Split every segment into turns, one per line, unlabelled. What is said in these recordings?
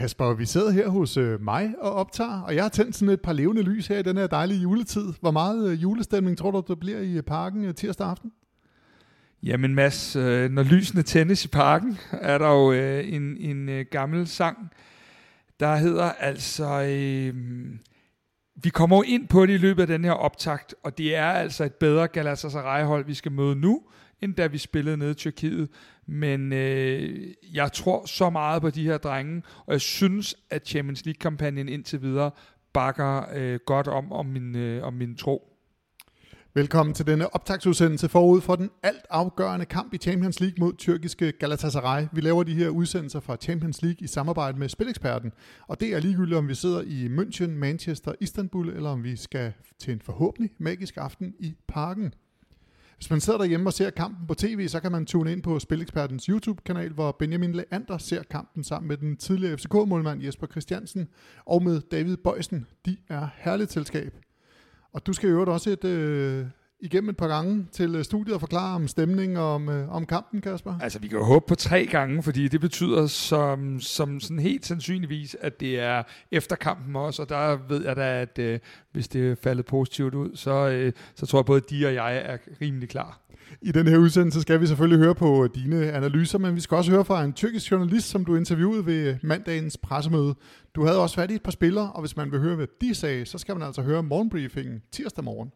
Kasper, vi sidder her hos øh, mig og optager, og jeg har tændt sådan et par levende lys her i den her dejlige juletid. Hvor meget øh, julestemning tror du, der bliver i øh, parken øh, tirsdag aften?
Jamen Mads, øh, når lysene tændes i parken, er der jo øh, en, en øh, gammel sang, der hedder altså... Øh, vi kommer jo ind på det i løbet af den her optakt, og det er altså et bedre Galatasaray-hold, vi skal møde nu, end da vi spillede nede i Tyrkiet. Men øh, jeg tror så meget på de her drenge, og jeg synes, at Champions League-kampagnen indtil videre bakker øh, godt om, om, min, øh, om min tro.
Velkommen til denne optagsudsendelse forud for den alt afgørende kamp i Champions League mod tyrkiske Galatasaray. Vi laver de her udsendelser fra Champions League i samarbejde med Spileksperten, og det er ligegyldigt, om vi sidder i München, Manchester, Istanbul, eller om vi skal til en forhåbentlig magisk aften i parken. Hvis man sidder derhjemme og ser kampen på tv, så kan man tune ind på Spilekspertens YouTube-kanal, hvor Benjamin Leander ser kampen sammen med den tidligere FCK-målmand Jesper Christiansen og med David Bøjsen. De er herligt selskab. Og du skal jo også et, øh, igennem et par gange til øh, studiet og forklare om stemning og om, øh, om kampen, Kasper.
Altså, vi kan jo håbe på tre gange, fordi det betyder som, som sådan helt sandsynligvis, at det er efter kampen også, og der ved jeg da, at øh, hvis det er faldet positivt ud, så, øh, så tror jeg både de og jeg er rimelig klar.
I den her udsendelse skal vi selvfølgelig høre på dine analyser, men vi skal også høre fra en tyrkisk journalist, som du interviewede ved mandagens pressemøde. Du havde også fat i et par spillere, og hvis man vil høre, hvad de sagde, så skal man altså høre morgenbriefingen tirsdag morgen.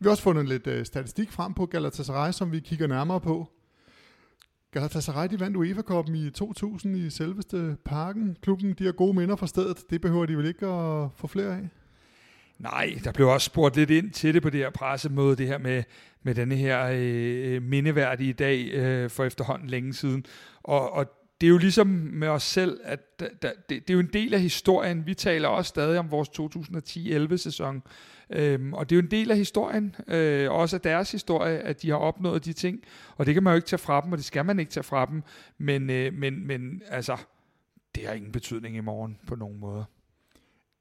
Vi har også fundet lidt øh, statistik frem på Galatasaray, som vi kigger nærmere på. Galatasaray de vandt UEFA-koppen i 2000 i selveste parken. Klubben de har gode minder fra stedet. Det behøver de vel ikke at få flere af?
Nej, der blev også spurgt lidt ind til det på det her pressemøde, det her med, med denne her øh, øh mindeværdige dag øh, for efterhånden længe siden. Og, og det er jo ligesom med os selv, at da, da, det, det er jo en del af historien. Vi taler også stadig om vores 2010-11 sæson, øhm, og det er jo en del af historien, øh, også af deres historie, at de har opnået de ting, og det kan man jo ikke tage fra dem, og det skal man ikke tage fra dem, men, øh, men, men altså, det har ingen betydning i morgen på nogen måde.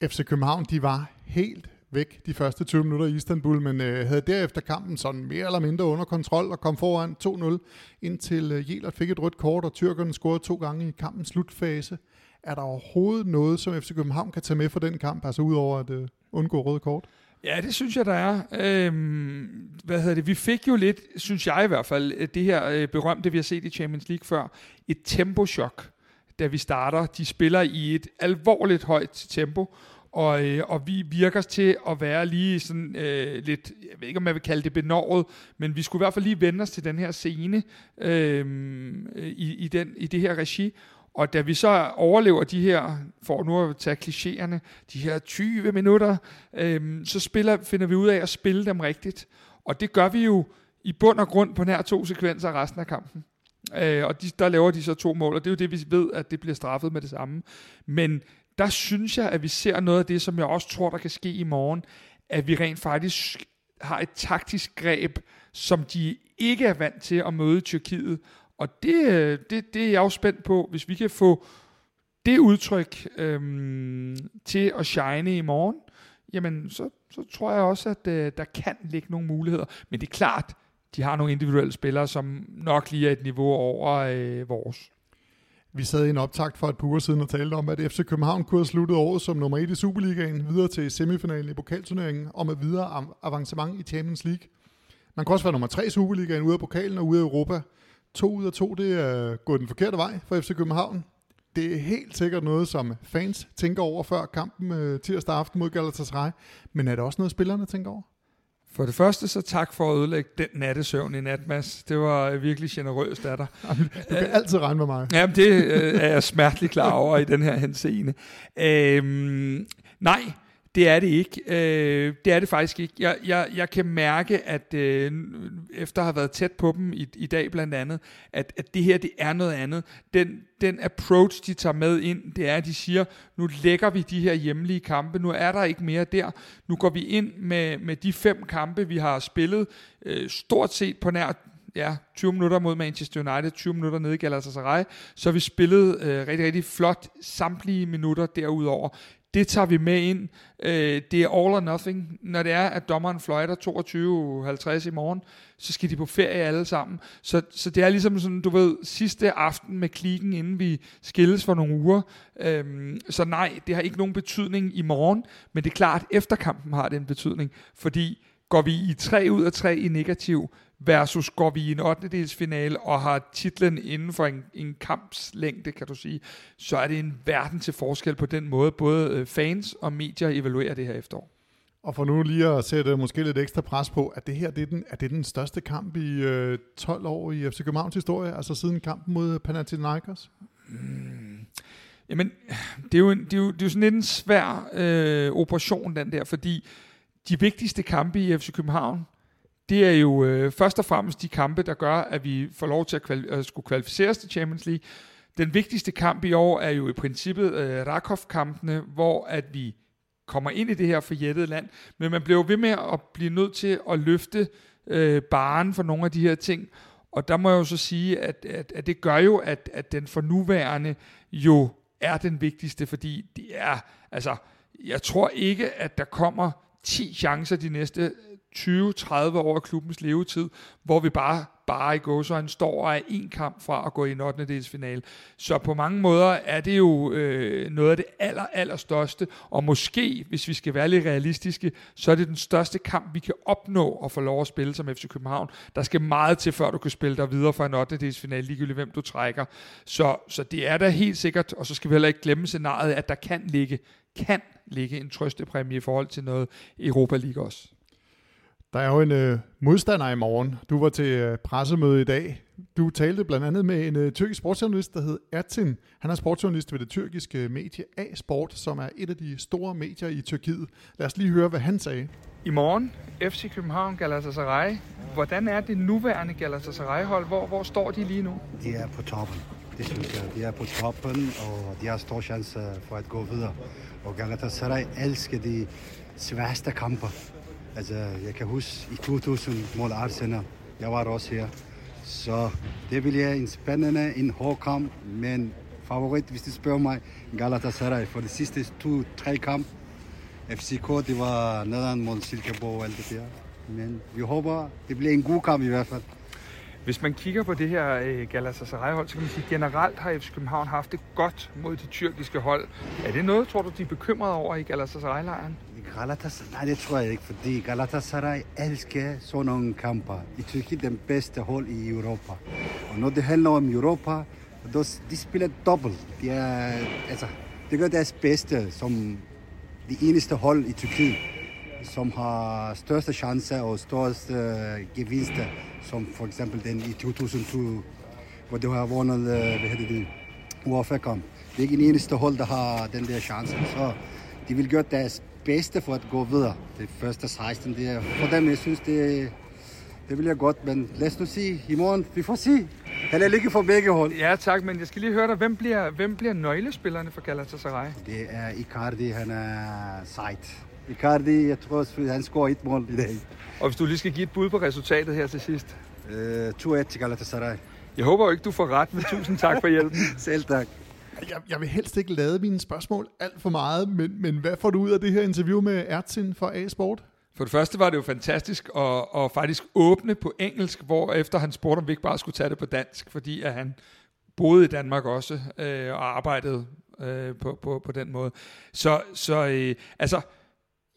FC København, de var helt væk de første 20 minutter i Istanbul, men øh, havde derefter kampen sådan mere eller mindre under kontrol og kom foran 2-0, indtil øh, Jelert fik et rødt kort, og tyrkerne scorede to gange i kampens slutfase. Er der overhovedet noget, som FC København kan tage med fra den kamp, altså udover at øh, undgå røde kort?
Ja, det synes jeg, der er. Øhm, hvad hedder det? Vi fik jo lidt, synes jeg i hvert fald, det her øh, berømte, vi har set i Champions League før, et tempochok, da vi starter. De spiller i et alvorligt højt tempo, og, øh, og vi virker til at være lige sådan øh, lidt, jeg ved ikke om jeg vil kalde det benåret, men vi skulle i hvert fald lige vende os til den her scene øh, i, i, den, i det her regi. Og da vi så overlever de her, for nu at tage klichéerne, de her 20 minutter, øhm, så spiller, finder vi ud af at spille dem rigtigt. Og det gør vi jo i bund og grund på nær to sekvenser resten af kampen. Øh, og de, der laver de så to mål, og det er jo det, vi ved, at det bliver straffet med det samme. Men der synes jeg, at vi ser noget af det, som jeg også tror, der kan ske i morgen, at vi rent faktisk har et taktisk greb, som de ikke er vant til at møde i Tyrkiet. Og det, øh, det, det er jeg jo spændt på, hvis vi kan få det udtryk øhm, til at shine i morgen, jamen så, så tror jeg også, at øh, der kan ligge nogle muligheder. Men det er klart, de har nogle individuelle spillere, som nok lige er et niveau over øh, vores.
Vi sad i en optakt for et par uger siden og talte om, at FC København kunne have sluttet året som nummer 1 i Superligaen, videre til semifinalen i pokalturneringen og med videre avancement i Champions League. Man kunne også være nummer 3 i Superligaen ude af pokalen og ude af Europa. To ud af to, det er gået den forkerte vej for FC København. Det er helt sikkert noget, som fans tænker over før kampen øh, tirsdag aften mod Galatasaray. Men er det også noget, spillerne tænker over?
For det første, så tak for at ødelægge den nattesøvn i nat, Mads. Det var virkelig generøst af dig.
Du kan altid regne med mig.
Jamen, det øh, er jeg smerteligt klar over i den her henseende. Øhm, nej, det er det ikke. Øh, det er det faktisk ikke. Jeg, jeg, jeg kan mærke, at øh, efter at have været tæt på dem i, i dag blandt andet, at, at det her det er noget andet. Den, den approach, de tager med ind, det er, at de siger, nu lægger vi de her hjemlige kampe, nu er der ikke mere der. Nu går vi ind med, med de fem kampe, vi har spillet, øh, stort set på nær ja, 20 minutter mod Manchester United, 20 minutter nede i Galatasaray, så vi spillede øh, rigtig, rigtig flot samtlige minutter derudover det tager vi med ind. Øh, det er all or nothing. Når det er, at dommeren fløjter 22.50 i morgen, så skal de på ferie alle sammen. Så, så det er ligesom sådan, du ved, sidste aften med klikken, inden vi skilles for nogle uger. Øhm, så nej, det har ikke nogen betydning i morgen, men det er klart, at efter kampen har det en betydning, fordi går vi i 3 ud af 3 i negativ, versus går vi i en 8. finale og har titlen inden for en, en kampslængde, kan du sige, så er det en verden til forskel på den måde, både øh, fans og medier evaluerer det her efterår.
Og for nu lige at sætte måske lidt ekstra pres på, at det her det er, den, er det den største kamp i øh, 12 år i FC Københavns historie, altså siden kampen mod Panathinaikos? Mm.
Jamen, det er, jo en, det, er jo, det er jo sådan lidt en svær øh, operation, den der, fordi de vigtigste kampe i FC København, det er jo øh, først og fremmest de kampe, der gør, at vi får lov til at, kvali- at skulle kvalificeres til Champions League. Den vigtigste kamp i år er jo i princippet øh, Rakov-kampene, hvor at vi kommer ind i det her forjættede land, men man bliver jo ved med at blive nødt til at løfte øh, baren for nogle af de her ting, og der må jeg jo så sige, at, at, at det gør jo, at, at den for nuværende jo er den vigtigste, fordi det er, altså, jeg tror ikke, at der kommer 10 chancer de næste 20-30 år af klubbens levetid, hvor vi bare, bare i gåsøjne står og er en kamp fra at gå i en 8. finale. Så på mange måder er det jo øh, noget af det aller, aller største, og måske, hvis vi skal være lidt realistiske, så er det den største kamp, vi kan opnå at få lov at spille som FC København. Der skal meget til, før du kan spille dig videre fra en 8. finale, ligegyldigt hvem du trækker. Så, så det er da helt sikkert, og så skal vi heller ikke glemme scenariet, at der kan ligge, kan ligge en trøstepræmie i forhold til noget Europa League også.
Der er jo en øh, modstander i morgen. Du var til øh, pressemøde i dag. Du talte blandt andet med en øh, tyrkisk sportsjournalist, der hed Ertin. Han er sportsjournalist ved det tyrkiske medie A-Sport, som er et af de store medier i Tyrkiet. Lad os lige høre, hvad han sagde.
I morgen, FC København Galatasaray. Hvordan er det nuværende Galatasaray-hold? Hvor, hvor står de lige nu?
De er på toppen. Det synes jeg. De er på toppen, og de har stor chance for at gå videre. Og Galatasaray elsker de sværeste kamper. Altså, jeg kan huske i 2000 mod Arsenal. Jeg var også her. Så det bliver en spændende, en hård kamp, men favorit, hvis du spørger mig, Galatasaray. For de sidste to-tre kamp, FCK, det var nederen mod Silkeborg og alt det der. Men vi håber, det bliver en god kamp i hvert fald.
Hvis man kigger på det her øh, Galatasaray-hold, så kan man sige, at generelt har FC København haft det godt mod de tyrkiske hold. Er det noget, tror du, de er bekymrede over i Galatasaray-lejren?
Galatasaray, nej, det tror jeg ikke, fordi Galatasaray elsker sådan nogle kamper. I Tyrkiet den bedste hold i Europa. Og når det handler om Europa, de spiller dobbelt. De er, altså, det gør deres bedste som det eneste hold i Tyrkiet, som har største chancer og største gevinster, som for eksempel den i 2002, hvor de har vundet, hvad hedder det, UEFA-kamp. Det er ikke en eneste hold, der har den der chance. Så de vil gøre deres bedste for at gå videre. Det første 16, det er for dem, jeg synes, det, det bliver godt, men lad os nu sige i morgen, vi får se. Han er lige for begge hold.
Ja tak, men jeg skal lige høre dig, hvem bliver, hvem bliver nøglespillerne for Galatasaray?
Det er Icardi, han er sejt. Icardi, jeg tror, han scorer et mål i dag.
Og hvis du lige skal give et bud på resultatet her til sidst?
Uh, 2-1 til Galatasaray.
Jeg håber jo ikke, du får ret, men tusind tak for hjælpen.
Selv tak.
Jeg, jeg vil helst ikke lade mine spørgsmål alt for meget, men, men hvad får du ud af det her interview med Ertsin for A-Sport?
For det første var det jo fantastisk at, at faktisk åbne på engelsk, hvor efter han spurgte, om vi ikke bare skulle tage det på dansk, fordi at han boede i Danmark også øh, og arbejdede øh, på, på, på den måde. Så, så øh, altså,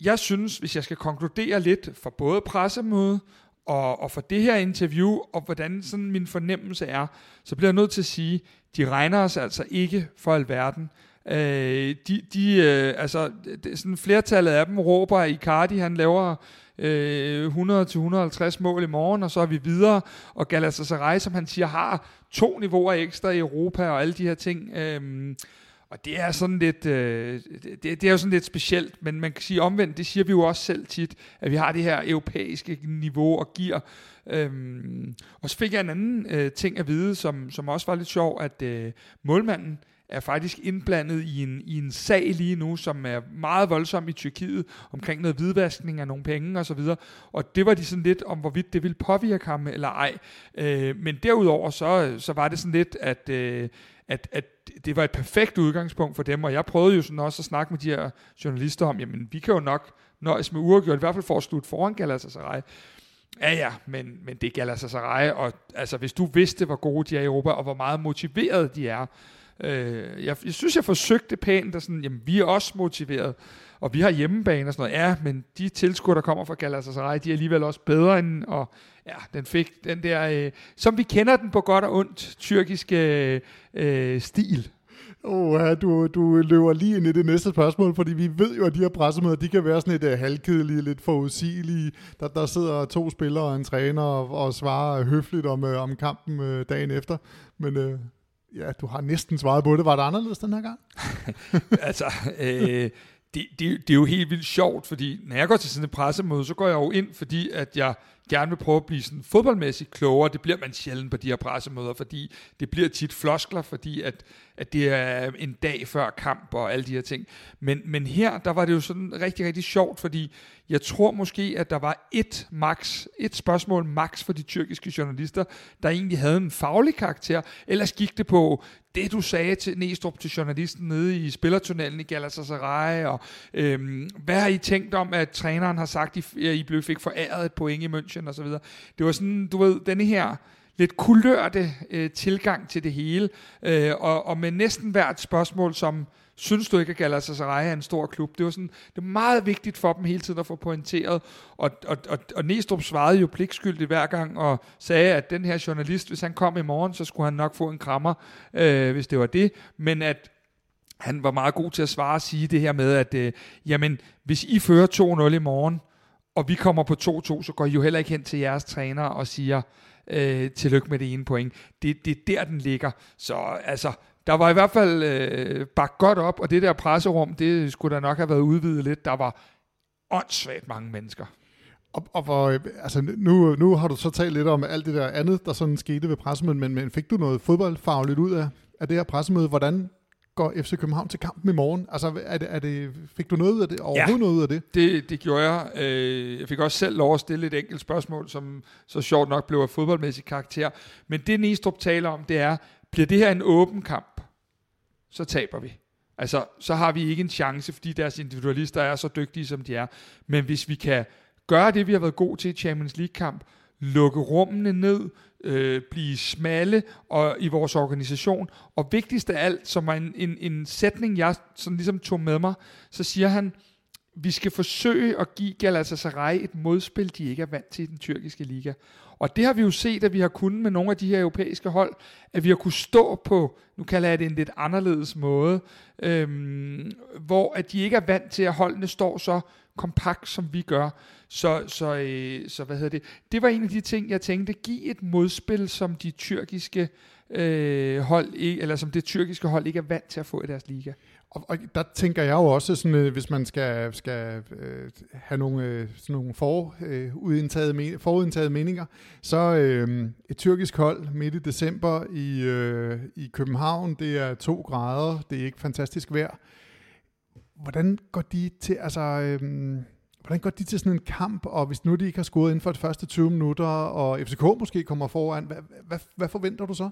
jeg synes, hvis jeg skal konkludere lidt for både pressemøde og, og for det her interview, og hvordan sådan min fornemmelse er, så bliver jeg nødt til at sige, de regner os altså ikke for alverden. Øh, de, de, øh, altså, det, sådan flertallet af dem råber, at Icardi han laver øh, 100-150 mål i morgen, og så er vi videre. Og Galatasaray, som han siger, har to niveauer ekstra i Europa og alle de her ting. Øh, og det er sådan lidt, øh, det, det er jo sådan lidt specielt, men man kan sige omvendt, det siger vi jo også selv tit, at vi har det her europæiske niveau og gear. Øhm, og så fik jeg en anden øh, ting at vide, som, som også var lidt sjov, at øh, målmanden er faktisk indblandet i en, i en sag lige nu, som er meget voldsom i Tyrkiet, omkring noget hvidvaskning af nogle penge osv. Og, og det var de sådan lidt om, hvorvidt det ville påvirke ham eller ej. Øh, men derudover så, så var det sådan lidt, at, øh, at, at det var et perfekt udgangspunkt for dem, og jeg prøvede jo sådan også at snakke med de her journalister om, jamen vi kan jo nok nøjes med uafgjort, i hvert fald for at slutte foran Galatasaray. Ja, ja, men, men det er Galatasaray, og altså, hvis du vidste, hvor gode de er i Europa, og hvor meget motiveret de er, øh, jeg, jeg synes, jeg forsøgte pænt, at sådan, jamen, vi er også motiveret, og vi har hjemmebane og sådan noget. Ja, men de tilskuere, der kommer fra Galatasaray, de er alligevel også bedre end, og ja, den fik den der, øh, som vi kender den på godt og ondt, tyrkiske øh, øh, stil.
Oh, ja, du, du løber lige ind i det næste spørgsmål, fordi vi ved jo, at de her pressemøder, de kan være sådan lidt uh, halvkedelige, lidt forudsigelige. Der, der sidder to spillere og en træner og, og svarer høfligt om, uh, om kampen uh, dagen efter. Men uh, ja, du har næsten svaret på det. Var det anderledes den her gang?
altså, øh, det, det, det er jo helt vildt sjovt, fordi når jeg går til sådan et pressemøde, så går jeg jo ind, fordi at jeg gerne vil prøve at blive sådan fodboldmæssigt klogere. Det bliver man sjældent på de her pressemøder, fordi det bliver tit floskler, fordi at, at det er en dag før kamp og alle de her ting. Men, men her, der var det jo sådan rigtig, rigtig sjovt, fordi jeg tror måske, at der var et max, et spørgsmål max for de tyrkiske journalister, der egentlig havde en faglig karakter. Ellers gik det på det, du sagde til Næstrup til journalisten nede i spillertunnelen i Galatasaray, og øhm, hvad har I tænkt om, at træneren har sagt, at I, I blev fik foræret et point i München og så videre. Det var sådan, du ved, denne her lidt kulørte øh, tilgang til det hele, øh, og, og med næsten hvert spørgsmål, som synes du ikke, at Galatasaray er en stor klub? Det var sådan, det er meget vigtigt for dem hele tiden at få pointeret, og, og, og, og Næstrup svarede jo pligtskyldigt hver gang, og sagde, at den her journalist, hvis han kom i morgen, så skulle han nok få en krammer, øh, hvis det var det, men at han var meget god til at svare og sige det her med, at øh, jamen, hvis I fører 2-0 i morgen, og vi kommer på 2-2, så går I jo heller ikke hen til jeres træner og siger, øh, tillykke med det ene point. Det, det er der, den ligger. Så altså, der var i hvert fald øh, bakket godt op, og det der presserum, det skulle da nok have været udvidet lidt. Der var åndssvagt mange mennesker.
Og, og for, øh, altså nu, nu har du så talt lidt om alt det der andet, der sådan skete ved pressemødet, men, men fik du noget fodboldfagligt ud af, af det her pressemøde? Hvordan går FC København til kampen i morgen? Altså, er det, er det, fik du noget ud af det? Overhovedet ja, noget ud af det?
det? det gjorde jeg. Øh, jeg fik også selv lov at stille et enkelt spørgsmål, som så sjovt nok blev af fodboldmæssig karakter. Men det Næstrup taler om, det er, bliver det her en åben kamp, så taber vi. Altså, så har vi ikke en chance, fordi deres individualister er så dygtige, som de er. Men hvis vi kan gøre det, vi har været gode til i Champions League-kamp, lukke rummene ned, øh, blive smalle og i vores organisation. Og vigtigst af alt, som var en, en, en sætning, jeg sådan ligesom tog med mig, så siger han, vi skal forsøge at give Galatasaray et modspil, de ikke er vant til i den tyrkiske liga. Og det har vi jo set, at vi har kunnet med nogle af de her europæiske hold, at vi har kunnet stå på, nu kalder jeg det en lidt anderledes måde, øhm, hvor at de ikke er vant til, at holdene står så kompakt, som vi gør. Så, så, øh, så hvad hedder det? Det var en af de ting, jeg tænkte, give et modspil, som de tyrkiske øh, hold, eller som det tyrkiske hold ikke er vant til at få i deres liga.
Og, og der tænker jeg jo også, sådan, øh, hvis man skal, skal øh, have nogle, øh, sådan nogle for, øh, udindtaget, forudindtaget meninger, så øh, et tyrkisk hold midt i december i, øh, i København, det er to grader, det er ikke fantastisk vejr. Hvordan går de til, altså... Øh, Hvordan går de til sådan en kamp, og hvis nu de ikke har scoret inden for de første 20 minutter, og FCK måske kommer foran, hvad, hvad, hvad forventer du så?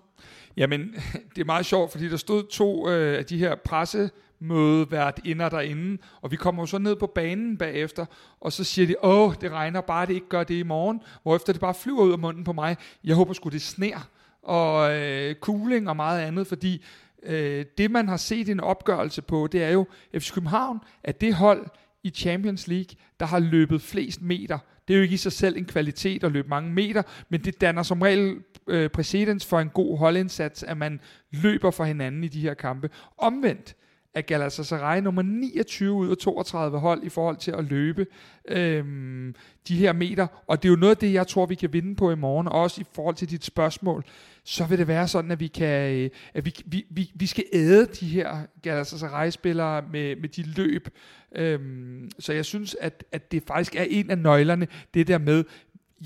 Jamen, det er meget sjovt, fordi der stod to øh, af de her presse mødevært inder derinde, og vi kommer jo så ned på banen bagefter, og så siger de, åh, det regner bare, det ikke gør det i morgen, hvorefter det bare flyver ud af munden på mig. Jeg håber sgu, det sner, og øh, cooling og meget andet, fordi øh, det, man har set en opgørelse på, det er jo, FC København at det hold i Champions League, der har løbet flest meter. Det er jo ikke i sig selv en kvalitet at løbe mange meter, men det danner som regel øh, præcedens for en god holdindsats, at man løber for hinanden i de her kampe. Omvendt, er Galatasaray nummer 29 ud af 32 hold i forhold til at løbe øhm, de her meter. Og det er jo noget af det, jeg tror, vi kan vinde på i morgen, også i forhold til dit spørgsmål. Så vil det være sådan, at vi kan, øh, at vi, vi, vi, vi skal æde de her Galatasaray-spillere med, med de løb. Øhm, så jeg synes, at, at det faktisk er en af nøglerne, det der med,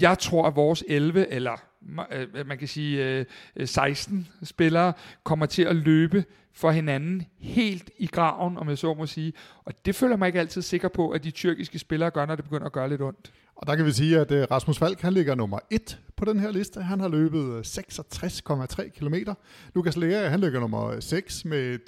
jeg tror, at vores 11, eller Øh, man kan sige øh, øh, 16 spillere, kommer til at løbe for hinanden helt i graven, om jeg så må sige. Og det føler mig ikke altid sikker på, at de tyrkiske spillere gør, når det begynder at gøre lidt ondt.
Og der kan vi sige, at Rasmus Falk han ligger nummer 1 på den her liste. Han har løbet 66,3 km. Lukas Lea han ligger nummer 6 med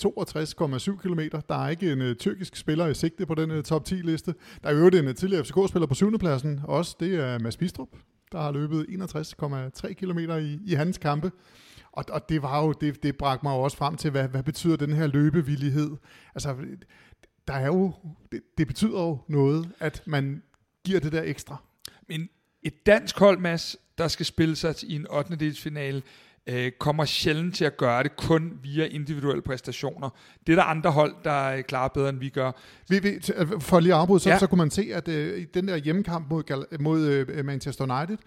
62,7 km. Der er ikke en uh, tyrkisk spiller i sigte på den uh, top 10 liste. Der er jo en uh, tidligere FCK-spiller på 7. pladsen. Også det er Mads Bistrup, der har løbet 61,3 km i, i hans kampe. Og, og det var jo, det, det bragte mig jo også frem til, hvad, hvad betyder den her løbevillighed? Altså, der er jo, det, det betyder jo noget, at man giver det der ekstra.
Men et dansk hold, Mads, der skal spille sig i en 8. delsfinale, øh, kommer sjældent til at gøre det kun via individuelle præstationer. Det er der andre hold, der klarer bedre, end vi gør.
Vi, vi, for lige at afbryde, så, ja. så kunne man se, at øh, i den der hjemmekamp mod, mod øh, Manchester United,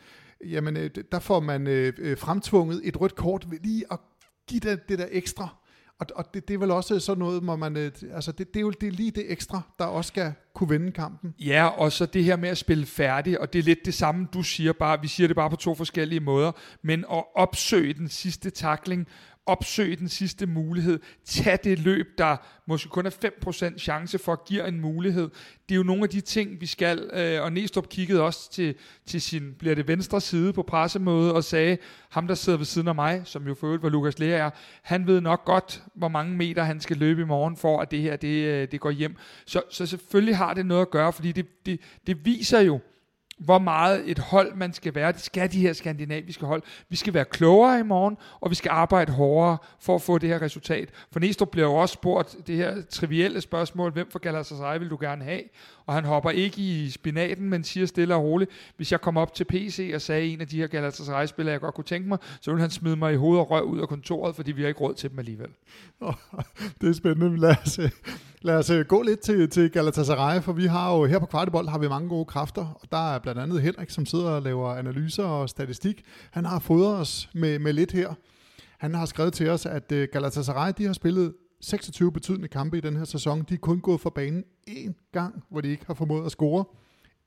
jamen øh, der får man øh, øh, fremtvunget et rødt kort ved lige at give det, det der ekstra. Og, og det, det er vel også sådan noget, hvor man, øh, altså det, det er jo det er lige det ekstra, der også skal kunne vinde kampen.
Ja, og så det her med at spille færdig, og det er lidt det samme, du siger bare, vi siger det bare på to forskellige måder, men at opsøge den sidste takling, opsøge den sidste mulighed, tag det løb, der måske kun er 5% chance for at give en mulighed. Det er jo nogle af de ting, vi skal, øh, og Næstrup kiggede også til, til sin, bliver det venstre side på pressemødet, og sagde, ham der sidder ved siden af mig, som jo for øvrigt var Lukas Lea er, han ved nok godt, hvor mange meter han skal løbe i morgen, for at det her, det, øh, det går hjem. Så, så selvfølgelig har det noget at gøre, fordi det, det, det viser jo, hvor meget et hold man skal være. Det skal de her skandinaviske hold. Vi skal være klogere i morgen, og vi skal arbejde hårdere for at få det her resultat. For Næstrup bliver jo også spurgt det her trivielle spørgsmål, hvem for Galatasaray vil du gerne have? Og han hopper ikke i spinaten, men siger stille og roligt, hvis jeg kommer op til PC og sagde en af de her Galatasaray-spillere, jeg godt kunne tænke mig, så vil han smide mig i hovedet og røv ud af kontoret, fordi vi har ikke råd til dem alligevel.
det er spændende. Lad os, øh, lad os øh, gå lidt til, til Galatasaray, for vi har jo her på Kvartibold har vi mange gode kræfter, og der er blandt andet Henrik, som sidder og laver analyser og statistik. Han har fodret os med, med lidt her. Han har skrevet til os, at øh, Galatasaray de har spillet 26 betydende kampe i den her sæson. De er kun gået for banen én gang, hvor de ikke har formået at score.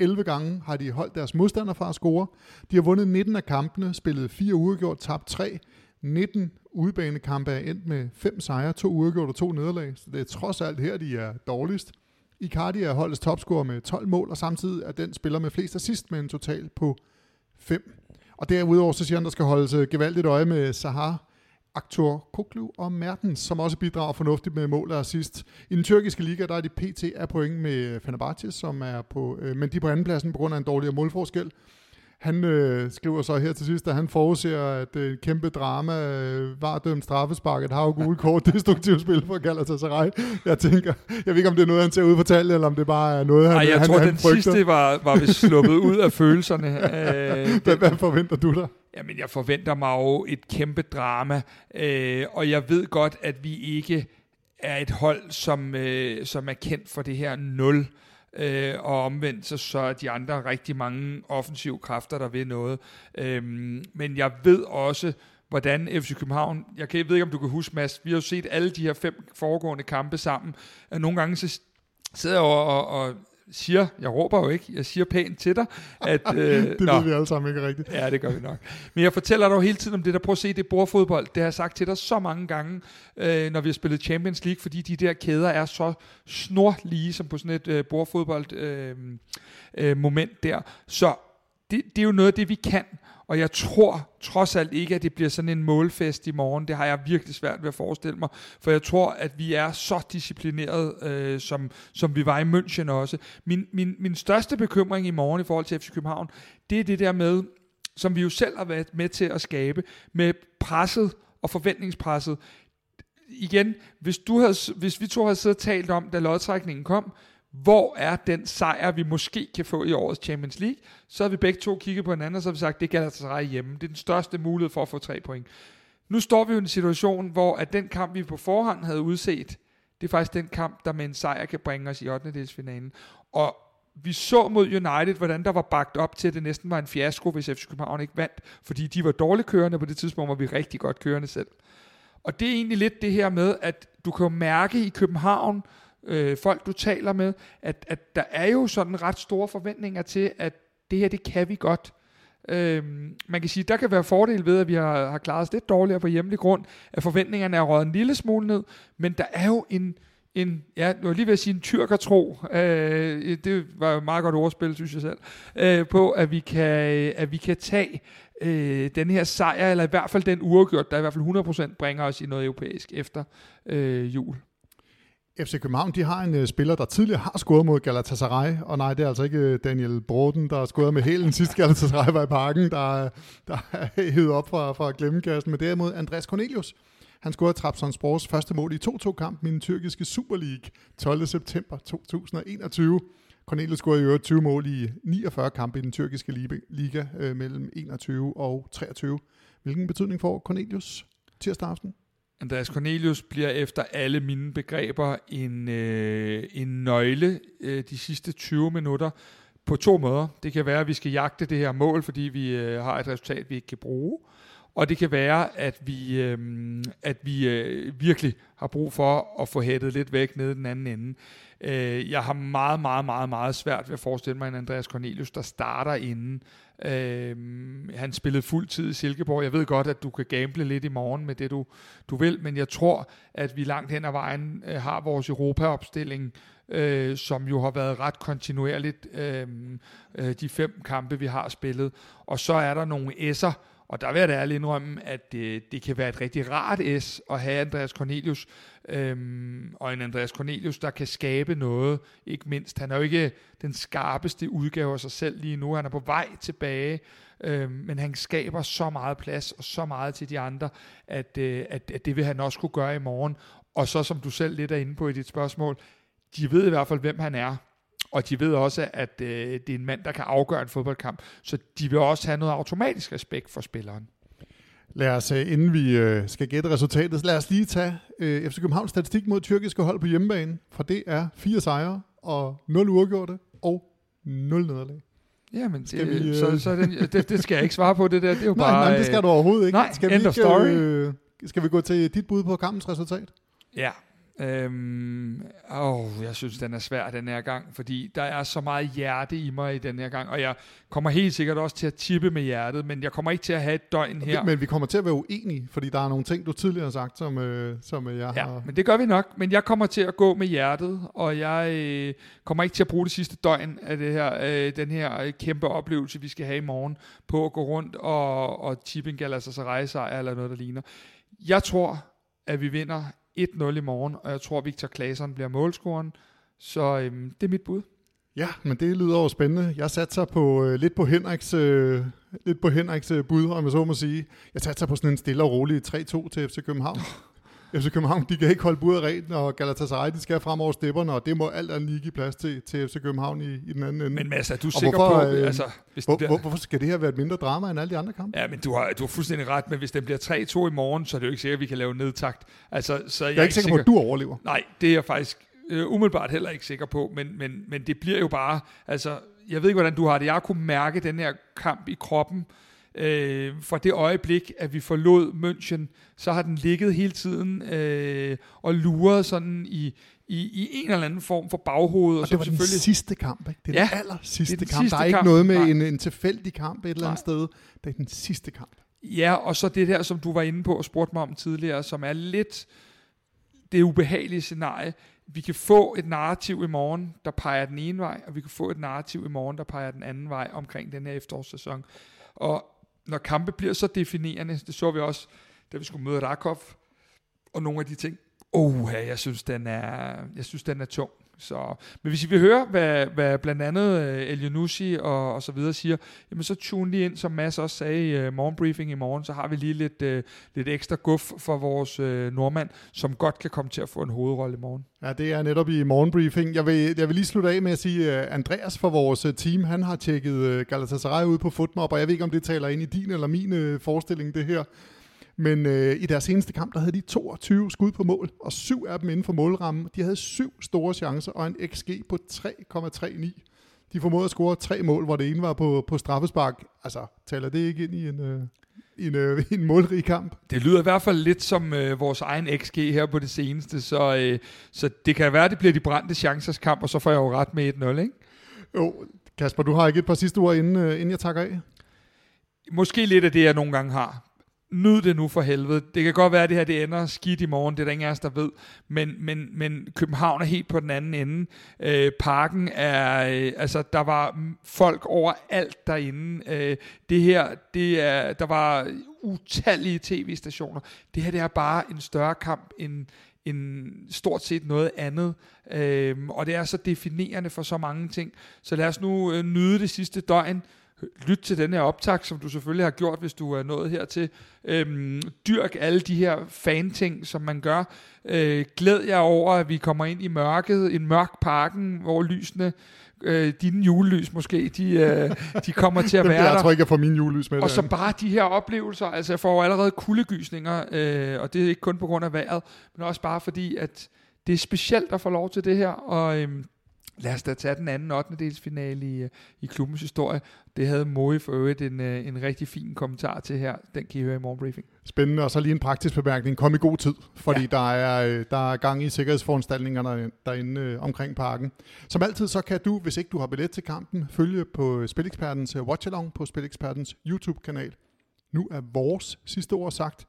11 gange har de holdt deres modstander fra at score. De har vundet 19 af kampene, spillet 4 uafgjort, tabt 3. 19 udebanekampe er endt med fem sejre, to uafgjort og to nederlag. Så det er trods alt her, de er dårligst. Icardi er holdets topscorer med 12 mål, og samtidig er den spiller med flest assist med en total på 5. Og derudover så siger han, der skal holdes øh, gevaldigt øje med Sahar, Aktor Koklu og Mertens, som også bidrager fornuftigt med mål og assist. I den tyrkiske liga, der er de pt. af point med Fenerbahce, som er på, øh, men de er på andenpladsen på grund af en dårligere målforskel. Han øh, skriver så her til sidst, at han forudser, at øh, kæmpe drama øh, var dømt straffespark, et hav gule kort, destruktivt spil for Galatasaray. Jeg tænker, jeg ved ikke, om det er noget, han ser ud på tallet, eller om det bare er noget, han
Ej, jeg
han,
tror,
han
den
frygter.
sidste var, var vi sluppet ud af følelserne.
Øh, hvad, hvad forventer du der?
Jamen, jeg forventer mig jo et kæmpe drama, øh, og jeg ved godt, at vi ikke er et hold, som, øh, som er kendt for det her nul. Øh, og omvendt så, så de andre rigtig mange offensive kræfter, der vil noget. Øh, men jeg ved også, hvordan FC København, jeg, kan, jeg ved ikke, om du kan huske, Mads, vi har jo set alle de her fem foregående kampe sammen. Øh, nogle gange så sidder jeg og, og, og siger, jeg råber jo ikke, jeg siger pænt til dig, at...
Øh, det nå, ved vi alle sammen ikke rigtigt.
Ja, det gør vi nok. Men jeg fortæller dig jo hele tiden om det der, prøv at se, det bordfodbold, det har jeg sagt til dig så mange gange, øh, når vi har spillet Champions League, fordi de der kæder er så snorlige, som på sådan et øh, bordfodbold øh, øh, moment der. Så det, det er jo noget af det, vi kan, og jeg tror trods alt ikke, at det bliver sådan en målfest i morgen. Det har jeg virkelig svært ved at forestille mig. For jeg tror, at vi er så disciplineret, øh, som, som vi var i München også. Min, min, min største bekymring i morgen i forhold til FC København, det er det der med, som vi jo selv har været med til at skabe, med presset og forventningspresset. Igen, hvis, du havde, hvis vi to havde siddet og talt om, da lodtrækningen kom, hvor er den sejr, vi måske kan få i årets Champions League, så har vi begge to kigget på hinanden, og så har vi sagt, det gælder sig hjemme. Det er den største mulighed for at få tre point. Nu står vi jo i en situation, hvor at den kamp, vi på forhånd havde udset, det er faktisk den kamp, der med en sejr kan bringe os i 8. delsfinalen. Og vi så mod United, hvordan der var bagt op til, at det næsten var en fiasko, hvis FC København ikke vandt, fordi de var dårligt kørende på det tidspunkt, hvor vi rigtig godt kørende selv. Og det er egentlig lidt det her med, at du kan mærke i København, øh, folk, du taler med, at, at der er jo sådan ret store forventninger til, at det her, det kan vi godt. Øhm, man kan sige, der kan være fordel ved, at vi har, har klaret os lidt dårligere på hjemlig grund, at forventningerne er røget en lille smule ned, men der er jo en, en ja, nu er lige ved at sige en tyrkertro, øh, det var jo et meget godt ordspil, synes jeg selv, øh, på at vi kan, at vi kan tage øh, den her sejr, eller i hvert fald den uafgjort, der i hvert fald 100% bringer os i noget europæisk efter øh, jul.
FC København, de har en uh, spiller, der tidligere har scoret mod Galatasaray, og nej, det er altså ikke uh, Daniel Broden, der har scoret med hælen sidst Galatasaray var i parken, der, der er hævet op fra, fra glemmekassen, men derimod Andreas Cornelius. Han scorede Trabzonspors første mål i 2-2-kampen i den tyrkiske Super League 12. september 2021. Cornelius scorede i øvrigt 20 mål i 49 kampe i den tyrkiske liga øh, mellem 21 og 23. Hvilken betydning får Cornelius tirsdag aften?
Andreas Cornelius bliver efter alle mine begreber en, øh, en nøgle øh, de sidste 20 minutter på to måder. Det kan være, at vi skal jagte det her mål, fordi vi øh, har et resultat, vi ikke kan bruge. Og det kan være, at vi, øh, at vi øh, virkelig har brug for at få hættet lidt væk nede den anden ende. Øh, jeg har meget, meget, meget, meget svært ved at forestille mig en Andreas Cornelius, der starter inden. Øh, han spillede fuld tid i Silkeborg. Jeg ved godt, at du kan gamble lidt i morgen med det, du, du vil, men jeg tror, at vi langt hen ad vejen øh, har vores Europa-opstilling, øh, som jo har været ret kontinuerligt øh, øh, de fem kampe, vi har spillet. Og så er der nogle S'er, og der vil jeg da ærligt indrømme, at det, det kan være et rigtig rart S at have Andreas Cornelius, øhm, og en Andreas Cornelius, der kan skabe noget, ikke mindst. Han er jo ikke den skarpeste udgave af sig selv lige nu, han er på vej tilbage, øhm, men han skaber så meget plads og så meget til de andre, at, øh, at, at det vil han også kunne gøre i morgen. Og så som du selv lidt er inde på i dit spørgsmål, de ved i hvert fald, hvem han er. Og de ved også, at øh, det er en mand, der kan afgøre en fodboldkamp. Så de vil også have noget automatisk respekt for spilleren.
Lad os, øh, inden vi øh, skal gætte resultatet, lad os lige tage øh, FC Københavns statistik mod tyrkiske hold på hjemmebane. For det er fire sejre og 0 uafgjorte og 0 nederlag.
Jamen, det, vi, øh... så, så det, det, det skal jeg ikke svare på, det der. Det er jo
nej,
bare...
Nej, det skal du overhovedet ikke.
Nej,
skal
end
vi
of story.
Øh, skal vi gå til dit bud på kampens resultat?
Ja, Øhm, åh, jeg synes, den er svær den her gang, fordi der er så meget hjerte i mig i den her gang, og jeg kommer helt sikkert også til at tippe med hjertet, men jeg kommer ikke til at have et døgn her.
Men vi kommer til at være uenige, fordi der er nogle ting, du tidligere har sagt, som, øh, som jeg
ja,
har...
men det gør vi nok, men jeg kommer til at gå med hjertet, og jeg øh, kommer ikke til at bruge det sidste døgn af det her, øh, den her øh, kæmpe oplevelse, vi skal have i morgen, på at gå rundt og, og tippe en Galatasaray-sejr eller noget, der ligner. Jeg tror, at vi vinder 1-0 i morgen, og jeg tror, Victor Claesson bliver målscoren. Så øhm, det er mit bud.
Ja, men det lyder jo spændende. Jeg satser på øh, lidt på Henriks, øh, lidt på Henriks øh, bud, om jeg så må sige. Jeg satser på sådan en stille og rolig 3-2 til FC København. FC København, de kan ikke holde budet rent, og Galatasaray, de skal frem over stepperne, og det må alt andet lige give plads til, til FC København i, i den anden ende.
Men Mads, er du sikker hvorfor, på...
Øh,
altså,
hvis hvor, bliver... hvorfor skal det her være et mindre drama end alle de andre kampe?
Ja, men du har, du har fuldstændig ret, men hvis den bliver 3-2 i morgen, så er det jo ikke sikkert, at vi kan lave nedtakt. Altså, så jeg,
jeg er ikke sikker, på, at du overlever.
Nej, det er jeg faktisk øh, umiddelbart heller ikke sikker på, men, men, men det bliver jo bare... Altså, jeg ved ikke, hvordan du har det. Jeg har kunnet mærke den her kamp i kroppen, øh, fra det øjeblik, at vi forlod München, så har den ligget hele tiden øh, og luret sådan i, i, i en eller anden form for baghoved.
Og, og det var den sidste kamp, ikke? Det er ja, den aller sidste
den
kamp.
Sidste
der er ikke
kamp.
noget med en, en tilfældig kamp et eller andet
Nej.
sted. Det er den sidste kamp.
Ja, og så det der, som du var inde på og spurgte mig om tidligere, som er lidt det ubehagelige scenarie. Vi kan få et narrativ i morgen, der peger den ene vej, og vi kan få et narrativ i morgen, der peger den anden vej omkring den her efterårssæson. Og når kampe bliver så definerende, det så vi også, da vi skulle møde Rakov, og nogle af de ting, oh, jeg synes, den er, jeg synes, den er tung. Så, men hvis I vil høre, hvad, hvad blandt andet øh, uh, El Yunusi og, og så videre siger, jamen så tune lige ind, som Mads også sagde i uh, morgenbriefing i morgen, så har vi lige lidt, uh, lidt ekstra guf for vores uh, nordmand, som godt kan komme til at få en hovedrolle i morgen.
Ja, det er netop i morgenbriefing. Jeg vil, jeg vil lige slutte af med at sige, uh, Andreas fra vores team, han har tjekket uh, Galatasaray ud på Footmob, og jeg ved ikke, om det taler ind i din eller min uh, forestilling, det her. Men øh, i deres seneste kamp, der havde de 22 skud på mål, og syv af dem inden for målrammen. De havde syv store chancer og en XG på 3,39. De formåede at score tre mål, hvor det ene var på, på straffespark. Altså, taler det ikke ind i en, øh, i en, øh, en målrig kamp?
Det lyder i hvert fald lidt som øh, vores egen XG her på det seneste, så, øh, så det kan være, at det bliver de brændte chancers kamp, og så får jeg jo ret med 1-0, ikke?
Jo, Kasper, du har ikke et par sidste ord, inden, øh, inden jeg takker af?
måske lidt af det, jeg nogle gange har. Nyd det nu for helvede. Det kan godt være, at det her det ender skidt i morgen. Det er der ingen af os, der ved. Men, men, men København er helt på den anden ende. Øh, parken er... Øh, altså, der var folk overalt derinde. Øh, det her, det er... Der var utallige tv-stationer. Det her, det er bare en større kamp end, end stort set noget andet. Øhm, og det er så definerende for så mange ting. Så lad os nu øh, nyde det sidste døgn. Lyt til den her optag, som du selvfølgelig har gjort, hvis du er nået hertil. Øhm, dyrk alle de her fan-ting, som man gør. Øh, glæd jer over, at vi kommer ind i mørket, en mørk parken, hvor lysene øh, dine julelys måske, de, øh, de kommer til at være der.
Jeg tror ikke, jeg får mine julelys med.
Og så bare de her oplevelser, altså jeg får allerede kuldegysninger, øh, og det er ikke kun på grund af vejret, men også bare fordi, at det er specielt at få lov til det her, og øh, lad os da tage den anden 8. delsfinale i, øh, i klubbens historie. Det havde Moe for øvrigt en, øh, en rigtig fin kommentar til her. Den kan I høre i morgenbriefing.
Spændende, og så lige en praktisk bemærkning. Kom i god tid, fordi ja. der, er, øh, der er gang i sikkerhedsforanstaltningerne derinde øh, omkring parken. Som altid, så kan du, hvis ikke du har billet til kampen, følge på Spilekspertens Watchalong på Spilekspertens YouTube-kanal. Nu er vores sidste ord sagt.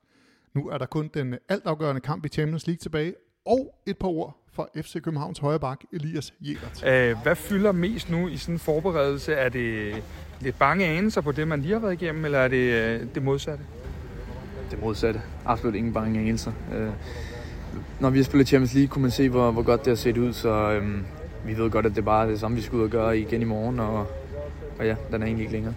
Nu er der kun den altafgørende kamp i Champions League tilbage, og et par ord for FC Københavns højre bak, Elias Jelert.
Æh, hvad fylder mest nu i sådan en forberedelse? Er det lidt bange anelser på det, man lige har været igennem, eller er det øh, det modsatte?
Det modsatte. Absolut ingen bange anelser. Øh, når vi har spillet Champions League, kunne man se, hvor, hvor godt det har set ud, så øh, vi ved godt, at det bare er det samme, vi skal ud og gøre igen i morgen, og, og ja, den er egentlig ikke længere.